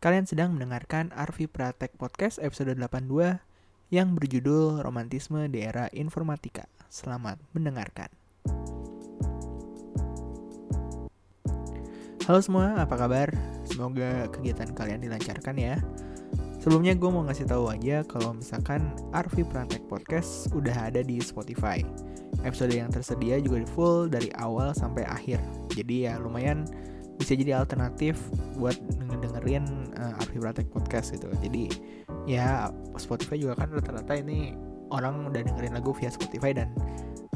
Kalian sedang mendengarkan Arvi Pratek Podcast episode 82 yang berjudul Romantisme di Era Informatika. Selamat mendengarkan. Halo semua, apa kabar? Semoga kegiatan kalian dilancarkan ya. Sebelumnya gue mau ngasih tahu aja kalau misalkan Arvi Pratek Podcast udah ada di Spotify. Episode yang tersedia juga full dari awal sampai akhir. Jadi ya lumayan bisa jadi alternatif buat dengerin uh, Arfi Pratek podcast gitu. Jadi ya Spotify juga kan rata-rata ini orang udah dengerin lagu via Spotify dan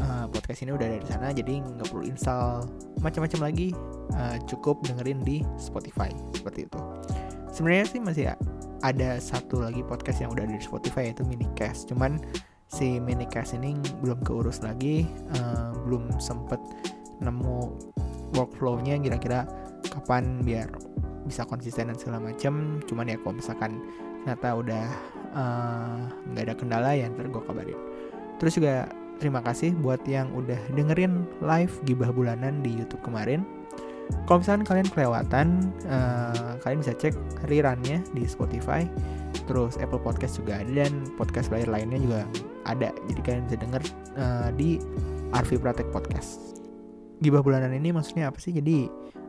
uh, podcast ini udah ada di sana. Jadi nggak perlu install macam-macam lagi. Uh, cukup dengerin di Spotify seperti itu. Sebenarnya sih masih ada satu lagi podcast yang udah ada di Spotify yaitu Minicast. Cuman si Minicast ini belum keurus lagi. Uh, belum sempet nemu workflownya kira-kira kapan biar bisa konsisten dan segala macam cuman ya kalau misalkan ternyata udah eh, nggak uh, ada kendala ya ntar gue kabarin. Terus juga terima kasih buat yang udah dengerin live gibah bulanan di YouTube kemarin. Kalau misalkan kalian kelewatan uh, kalian bisa cek rerunnya di Spotify terus Apple Podcast juga ada dan podcast player lainnya juga ada. Jadi kalian bisa denger uh, di Arvi Pratek Podcast. Gibah bulanan ini maksudnya apa sih? Jadi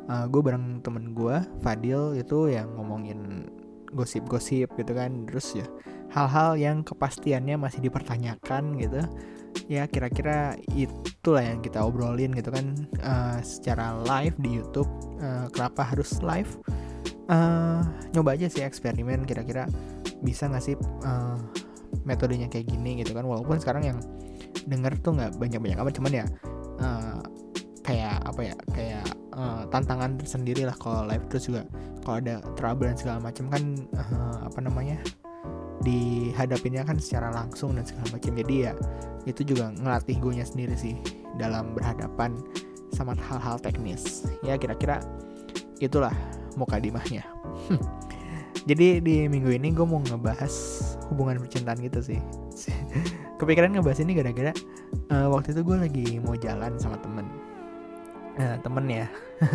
uh, gue bareng temen gue Fadil itu yang ngomongin gosip-gosip gitu kan. Terus ya hal-hal yang kepastiannya masih dipertanyakan gitu. Ya kira-kira itulah yang kita obrolin gitu kan. Uh, secara live di YouTube uh, kenapa harus live? Uh, nyoba aja sih eksperimen kira-kira bisa nggak sih uh, metodenya kayak gini gitu kan. Walaupun sekarang yang denger tuh nggak banyak-banyak amat cuman ya uh, kayak apa ya kayak uh, tantangan tersendiri lah kalau live terus juga. Kalau ada trouble dan segala macam kan uh, apa namanya dihadapinnya kan secara langsung dan segala macam. Jadi ya itu juga ngelatih gue sendiri sih dalam berhadapan sama hal-hal teknis. Ya kira-kira itulah mukadimahnya jadi di minggu ini gue mau ngebahas hubungan percintaan gitu sih. Kepikiran ngebahas ini gara-gara uh, waktu itu gue lagi mau jalan sama temen nah, temen ya.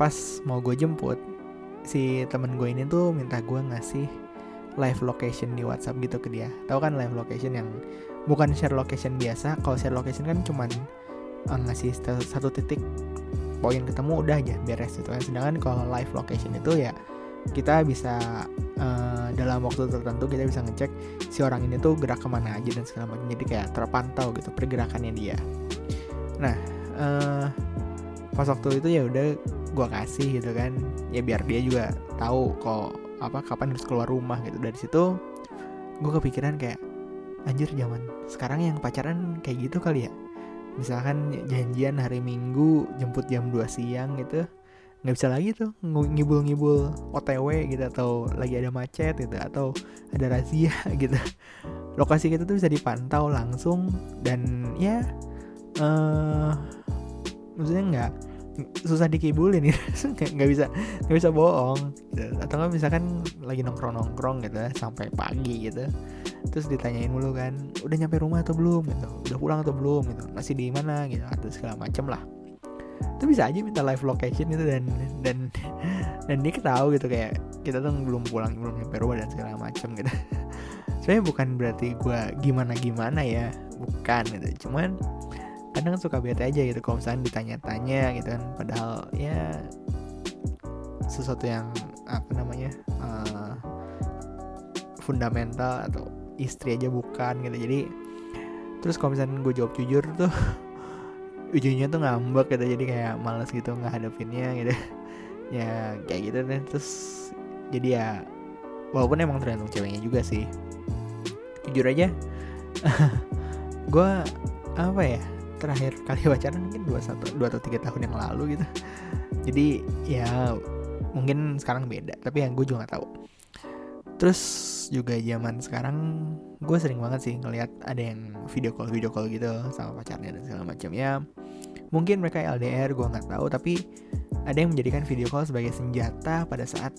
Pas mau gue jemput si temen gue ini tuh minta gue ngasih live location di WhatsApp gitu ke dia. Tahu kan live location yang bukan share location biasa kalau share location kan cuman uh, ngasih satu titik poin ketemu udah aja beres itu kan. Sedangkan kalau live location itu ya kita bisa uh, dalam waktu tertentu kita bisa ngecek si orang ini tuh gerak ke mana aja dan segala macam. Jadi kayak terpantau gitu pergerakannya dia. Nah uh, pas waktu itu ya udah gue kasih gitu kan. Ya biar dia juga tahu kok apa kapan harus keluar rumah gitu. Dari situ gue kepikiran kayak anjir zaman sekarang yang pacaran kayak gitu kali ya? Misalkan janjian hari minggu jemput jam 2 siang gitu nggak bisa lagi tuh ngibul-ngibul OTW gitu atau lagi ada macet gitu atau ada razia gitu. Lokasi kita tuh bisa dipantau langsung dan ya uh, maksudnya nggak susah dikibulin gitu. Nggak bisa nggak bisa bohong. Atau nggak misalkan lagi nongkrong nongkrong gitu sampai pagi gitu. Terus ditanyain mulu kan udah nyampe rumah atau belum? Gitu. Udah pulang atau belum? Gitu. Masih di mana? Gitu. Atau segala macem lah. Itu bisa aja minta live location gitu dan dan dan dia tahu gitu kayak kita tuh belum pulang belum nyampe rumah dan segala macem gitu. Saya bukan berarti gue gimana gimana ya bukan gitu. Cuman kadang suka bete aja gitu kalau misalnya ditanya-tanya gitu kan. Padahal ya sesuatu yang apa namanya uh, fundamental atau istri aja bukan gitu. Jadi terus kalau misalnya gue jawab jujur tuh ujungnya tuh ngambek gitu. Jadi kayak males gitu nggak hadapinnya gitu. Ya kayak gitu deh. Terus jadi ya walaupun emang tergantung ceweknya juga sih. Jujur aja gue apa ya terakhir kali pacaran mungkin dua satu dua atau tiga tahun yang lalu gitu. Jadi ya mungkin sekarang beda tapi yang gue juga nggak tahu. Terus juga zaman sekarang gue sering banget sih ngelihat ada yang video call video call gitu sama pacarnya dan segala macam. Ya mungkin mereka LDR gue nggak tahu tapi ada yang menjadikan video call sebagai senjata pada saat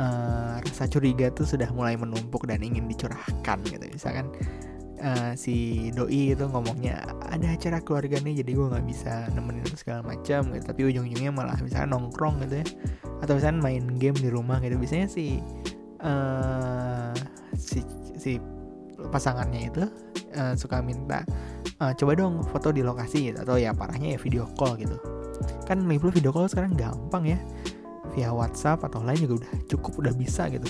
uh, rasa curiga tuh sudah mulai menumpuk dan ingin dicurahkan gitu. Misalkan uh, si doi itu ngomongnya ada acara keluarga nih jadi gue nggak bisa nemenin segala macam gitu. Tapi ujung-ujungnya malah misalnya nongkrong gitu ya atau misalnya main game di rumah gitu. Biasanya si uh, si si pasangannya itu uh, suka minta uh, coba dong foto di lokasi gitu. Atau ya parahnya ya video call gitu. Kan lagi video call sekarang gampang ya. Via WhatsApp atau lain juga udah cukup udah bisa gitu.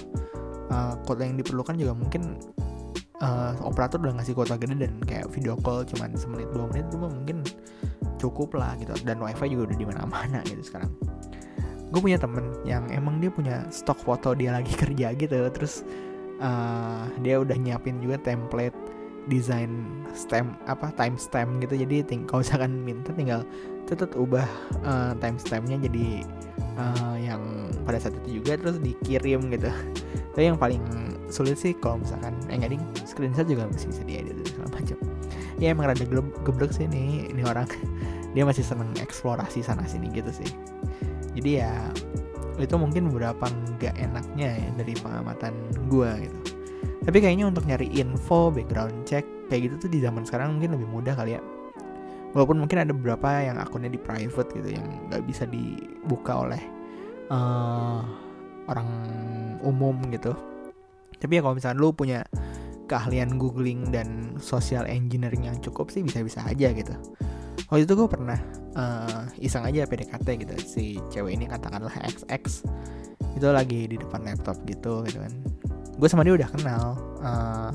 Uh, yang diperlukan juga mungkin uh, operator udah ngasih kuota gede dan kayak video call cuman semenit dua menit itu mungkin cukup lah gitu. Dan wifi juga udah di mana-mana gitu sekarang. Gue punya temen yang emang dia punya stok foto dia lagi kerja gitu. Terus uh, dia udah nyiapin juga template desain stem apa time stamp gitu. Jadi ting kalau misalkan minta tinggal tetap ubah uh, time stampnya jadi uh, yang pada saat itu juga terus dikirim gitu. Tapi yang paling sulit sih kalau misalkan eh nggak ding screenshot juga masih bisa diedit segala macam. Ya emang rada geblek sih nih ini orang. Dia masih seneng eksplorasi sana sini gitu sih. Jadi ya itu mungkin beberapa nggak enaknya ya dari pengamatan gue gitu. Tapi kayaknya untuk nyari info background check kayak gitu tuh di zaman sekarang mungkin lebih mudah kali ya. Walaupun mungkin ada beberapa yang akunnya di private gitu yang nggak bisa dibuka oleh uh, orang umum gitu tapi ya kalau misalnya lu punya keahlian googling dan social engineering yang cukup sih bisa-bisa aja gitu. Waktu itu gue pernah uh, iseng aja PDKT gitu. Si cewek ini katakanlah XX itu lagi di depan laptop gitu gitu kan. Gue sama dia udah kenal uh,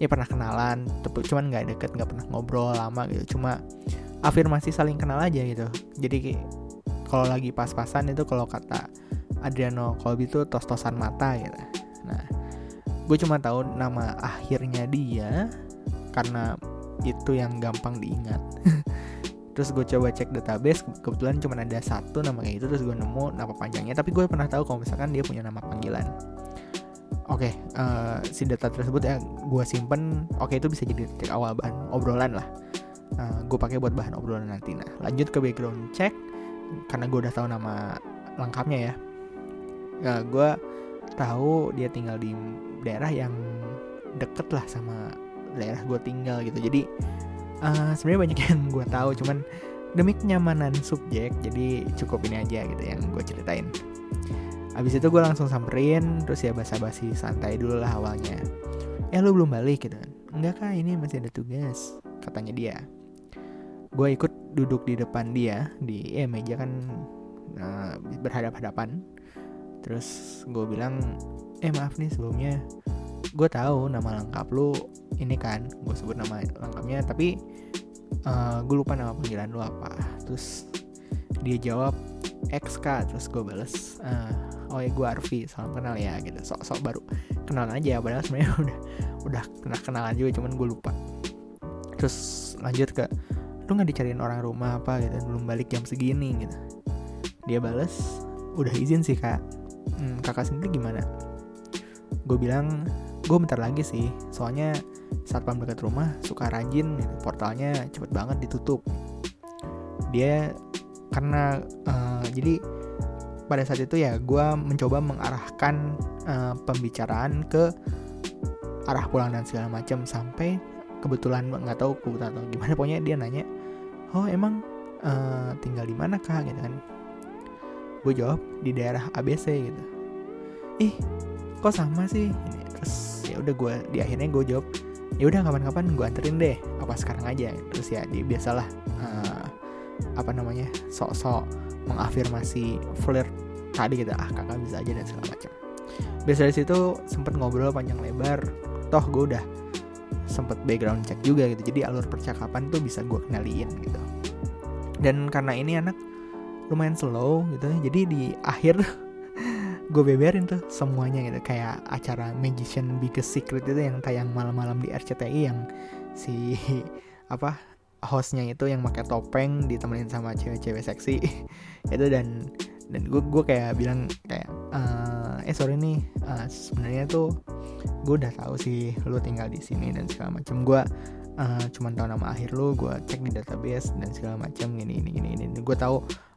ya pernah kenalan tapi cuman nggak deket nggak pernah ngobrol lama gitu. Cuma afirmasi saling kenal aja gitu. Jadi kalau lagi pas-pasan itu kalau kata Adriano Kolbi itu tos-tosan mata gitu. Nah gue cuma tahu nama akhirnya dia karena itu yang gampang diingat. Terus gue coba cek database kebetulan cuma ada satu nama kayak itu terus gue nemu nama panjangnya. Tapi gue pernah tahu kalau misalkan dia punya nama panggilan. Oke okay, uh, eh, si data tersebut ya gue simpen oke okay, itu bisa jadi cek awal bahan obrolan lah. Uh, eh, gue pakai buat bahan obrolan nanti. Nah lanjut ke background check karena gue udah tahu nama lengkapnya ya. Uh, gue tahu dia tinggal di daerah yang deket lah sama daerah gue tinggal gitu. Jadi uh, sebenarnya banyak yang gue tahu cuman demi kenyamanan subjek jadi cukup ini aja gitu yang gue ceritain. Abis itu gue langsung samperin terus ya basa-basi santai dulu lah awalnya. Eh lu belum balik? Gitu kan. Enggak kak ini masih ada tugas katanya dia. Gue ikut duduk di depan dia di eh meja kan uh, berhadap-hadapan terus gue bilang eh maaf nih sebelumnya. Gue tahu nama lengkap lu ini kan gue sebut nama lengkapnya tapi uh, eh, gue lupa nama panggilan lu apa. Terus dia jawab XK terus gue bales uh, oh ya gue Arfi salam kenal ya gitu. Sok-sok baru kenalan aja padahal sebenarnya udah udah kena kenalan juga cuman gue lupa. Terus lanjut ke lu nggak dicariin orang rumah apa gitu belum balik jam segini gitu. Dia bales udah izin sih kak hmm, kakak sendiri gimana? Gue bilang gue bentar lagi sih soalnya satpam dekat rumah suka rajin gitu. portalnya cepet banget ditutup. Dia karena uh, jadi pada saat itu ya gue mencoba mengarahkan uh, pembicaraan ke arah pulang dan segala macam sampai kebetulan nggak tahu kebetulan atau gimana. Pokoknya dia nanya oh emang uh, tinggal di mana kak? Gitu kan gue jawab di daerah ABC gitu. Ih kok sama sih? Terus ya udah gue di akhirnya gue jawab ya udah kapan-kapan gue anterin deh apa sekarang aja. Terus ya di biasalah uh, apa namanya sok-sok mengafirmasi flirt tadi gitu ah kakak bisa aja dan segala macam. Biasa dari situ sempet ngobrol panjang lebar toh gue udah sempet background check juga gitu jadi alur percakapan tuh bisa gue kenalin gitu. Dan karena ini anak lumayan slow gitu jadi di akhir gue beberin tuh semuanya gitu. Kayak acara Magician Biggest Secret itu yang tayang malam-malam di RCTI yang si apa hostnya itu yang pakai topeng ditemenin sama cewek-cewek seksi itu dan dan gue gue kayak bilang kayak uh, eh sorry nih uh, sebenarnya tuh gue udah tahu sih lu tinggal di sini dan segala macam gue uh, cuman tahu nama akhir lu gue cek di database dan segala macam gini ini gini ini gue tahu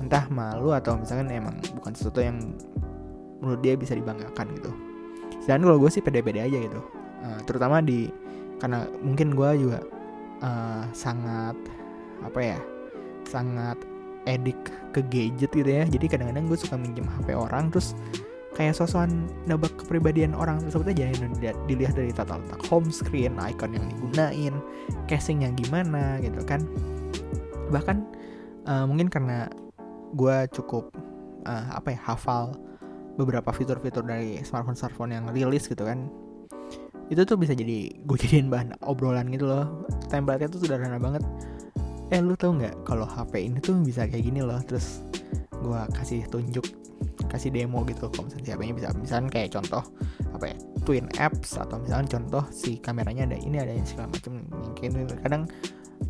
entah malu atau misalkan emang bukan sesuatu yang menurut dia bisa dibanggakan gitu. Dan kalau gue sih pede-pede aja gitu. Uh, terutama di karena mungkin gue juga uh, sangat apa ya sangat edik ke gadget gitu ya. Jadi kadang-kadang gue suka minjem HP orang terus kayak sosokan nebak kepribadian orang tersebut aja. Yang dilihat, dilihat dari tata letak home screen, icon yang digunain, casing yang gimana gitu kan. Bahkan uh, mungkin karena gue cukup uh, apa ya hafal beberapa fitur-fitur dari smartphone-smartphone yang rilis gitu kan. Itu tuh bisa jadi gue jadiin bahan obrolan gitu loh. Template-nya tuh sederhana banget. Eh lu tau nggak kalau HP ini tuh bisa kayak gini loh. Terus gue kasih tunjuk kasih demo gitu kalau misalnya siapanya bisa misalnya kayak contoh apa ya twin apps atau misalnya contoh si kameranya ada ini ada yang segala macam mungkin kadang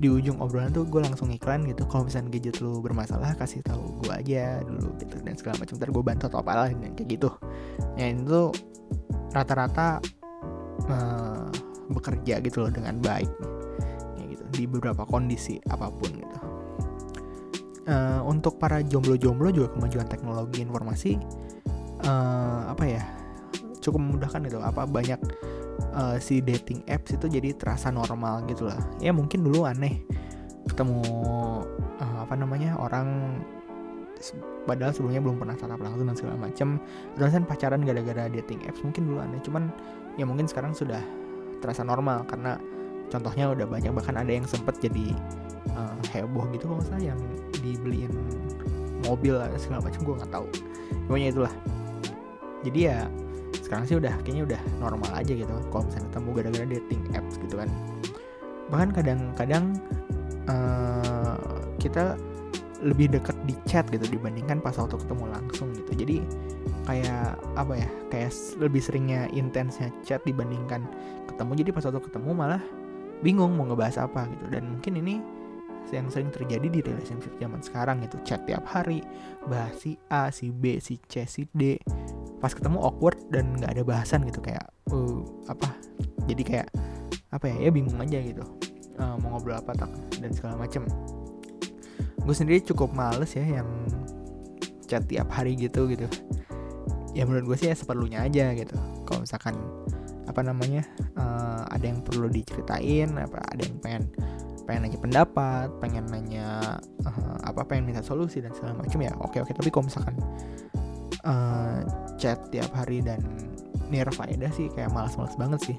di ujung obrolan tuh gue langsung iklan gitu. Kalau misalnya gadget lu bermasalah kasih tahu gue aja dulu gitu dan segala macam. Ntar gue bantu atau apalah dan kayak gitu. Ya itu rata-rata uh, bekerja gitu loh dengan baik. Ya gitu di beberapa kondisi apa pun gitu. Uh, untuk para jomblo-jomblo juga kemajuan teknologi informasi uh, apa ya cukup memudahkan gitu. Apa banyak uh, si dating apps itu jadi terasa normal gitu lah. Ya mungkin dulu aneh ketemu uh, apa namanya orang padahal sebelumnya belum pernah tatap langsung dan segala macam terus kan pacaran gara-gara dating apps mungkin dulu aneh cuman ya mungkin sekarang sudah terasa normal karena contohnya udah banyak. Bahkan ada yang sempet jadi uh, heboh gitu kalau saya yang dibeliin mobil segala macam gue nggak tahu. Pokoknya itulah. Jadi ya sekarang sih udah kayaknya udah normal aja gitu. Kalau misalnya ketemu gara-gara dating apps gitu kan. Bahkan kadang-kadang uh, kita lebih dekat di chat gitu dibandingkan pas waktu ketemu langsung gitu. Jadi kayak apa ya kayak lebih seringnya intensnya chat dibandingkan ketemu. Jadi pas waktu ketemu malah bingung mau ngebahas apa gitu. Dan mungkin ini yang sering terjadi di relationship zaman sekarang itu chat tiap hari bahas si A si B si C si D. Pas ketemu awkward dan nggak ada bahasan gitu kayak uh, apa? Jadi kayak apa ya ya bingung aja gitu. Uh, mau ngobrol apa tak dan segala macem. Gue sendiri cukup males ya yang chat tiap hari gitu gitu. Ya menurut gue sih ya seperlunya aja gitu. Kalau misalkan apa namanya uh, ada yang perlu diceritain apa ada yang pengen pengen nanya pendapat pengen nanya uh, apa pengen minta solusi dan segala macam ya oke oke. Tapi kalau misalkan uh, chat tiap hari dan near faedah sih kayak malas-malas banget sih.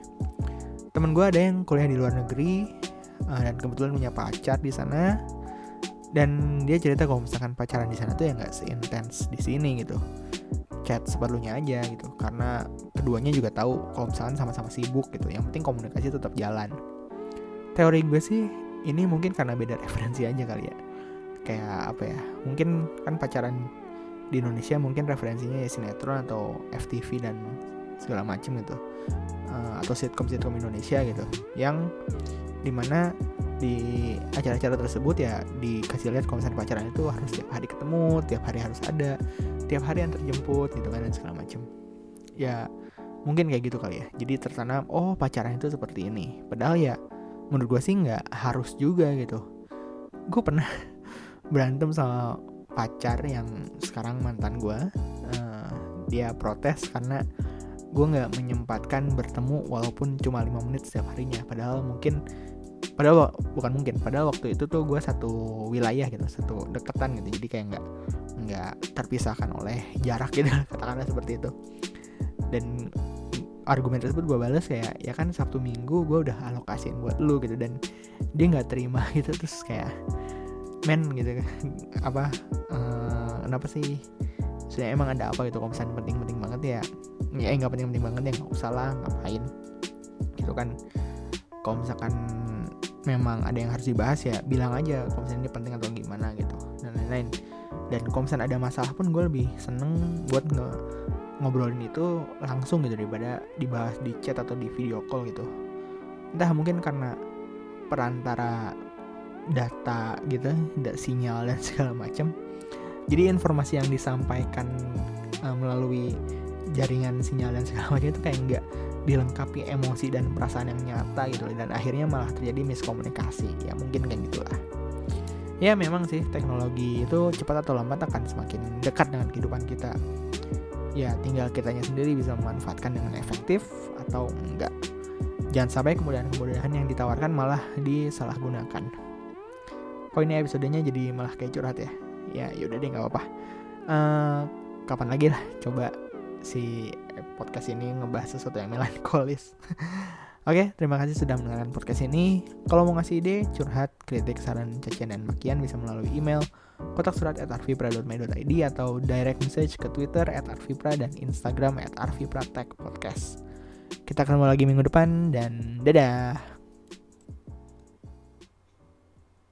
Temen gue ada yang kuliah di luar negeri uh, dan kebetulan punya pacar di sana. Dan dia cerita kalau misalkan pacaran di sana tuh ya nggak seintens di sini gitu. Chat seperlunya aja gitu karena keduanya juga tahu kalau misalkan sama-sama sibuk gitu. Yang penting komunikasi tetap jalan. Teori gue sih ini mungkin karena beda referensi aja kali ya. Kayak apa ya mungkin kan pacaran di Indonesia mungkin referensinya ya sinetron atau FTV dan segala macem gitu. Uh, atau sitcom sitcom Indonesia gitu. Yang di mana di acara-acara tersebut ya dikasih lihat kalau pacaran itu harus tiap hari ketemu tiap hari harus ada tiap hari yang terjemput gitu kan dan segala macem. Ya mungkin kayak gitu kali ya. Jadi tertanam oh pacaran itu seperti ini. Padahal ya menurut gue sih nggak harus juga gitu. Gue pernah berantem sama pacar yang sekarang mantan gue uh, dia protes karena gue nggak menyempatkan bertemu walaupun cuma lima menit setiap harinya. Padahal mungkin padahal bukan mungkin padahal waktu itu tuh gue satu wilayah gitu satu deketan gitu. Jadi kayak nggak nggak terpisahkan oleh jarak gitu katakanlah seperti itu. Dan argumen tersebut gue balas kayak ya kan sabtu minggu gue udah alokasiin buat lu gitu. Dan dia nggak terima gitu. Terus kayak men gitu kan. Apa uh, kenapa sih? Sudah emang ada apa gitu? Kalau misalnya penting-penting banget ya ya eh, nggak penting-penting banget ya nggak usah lah ngapain? Gitu kan. Kalau misalkan memang ada yang harus dibahas ya bilang aja kalau ini penting atau gimana gitu dan lain-lain. Dan kalau ada masalah pun gue lebih seneng buat nge ngobrolin itu langsung gitu daripada dibahas di chat atau di video call gitu. Entah mungkin karena perantara data gitu, tidak sinyal dan segala macam. Jadi informasi yang disampaikan uh, melalui jaringan sinyal dan segala macam itu kayak nggak dilengkapi emosi dan perasaan yang nyata gitu dan akhirnya malah terjadi miskomunikasi. Ya mungkin kayak gitulah. Ya memang sih teknologi itu cepat atau lambat akan semakin dekat dengan kehidupan kita ya tinggal kitanya sendiri bisa memanfaatkan dengan efektif atau enggak. Jangan sampai kemudahan-kemudahan yang ditawarkan malah disalahgunakan. Kok ini episodenya jadi malah kayak curhat ya. Ya yaudah deh nggak apa-apa. Uh, kapan lagi lah coba si podcast ini ngebahas sesuatu yang melankolis. Oke, terima kasih sudah mendengarkan podcast ini. Kalau mau ngasih ide, curhat, kritik, saran, cacian, dan makian bisa melalui email kotak surat at arvipra.my.id atau direct message ke Twitter at arvipra dan Instagram at arvipra podcast. Kita ketemu lagi minggu depan dan dadah.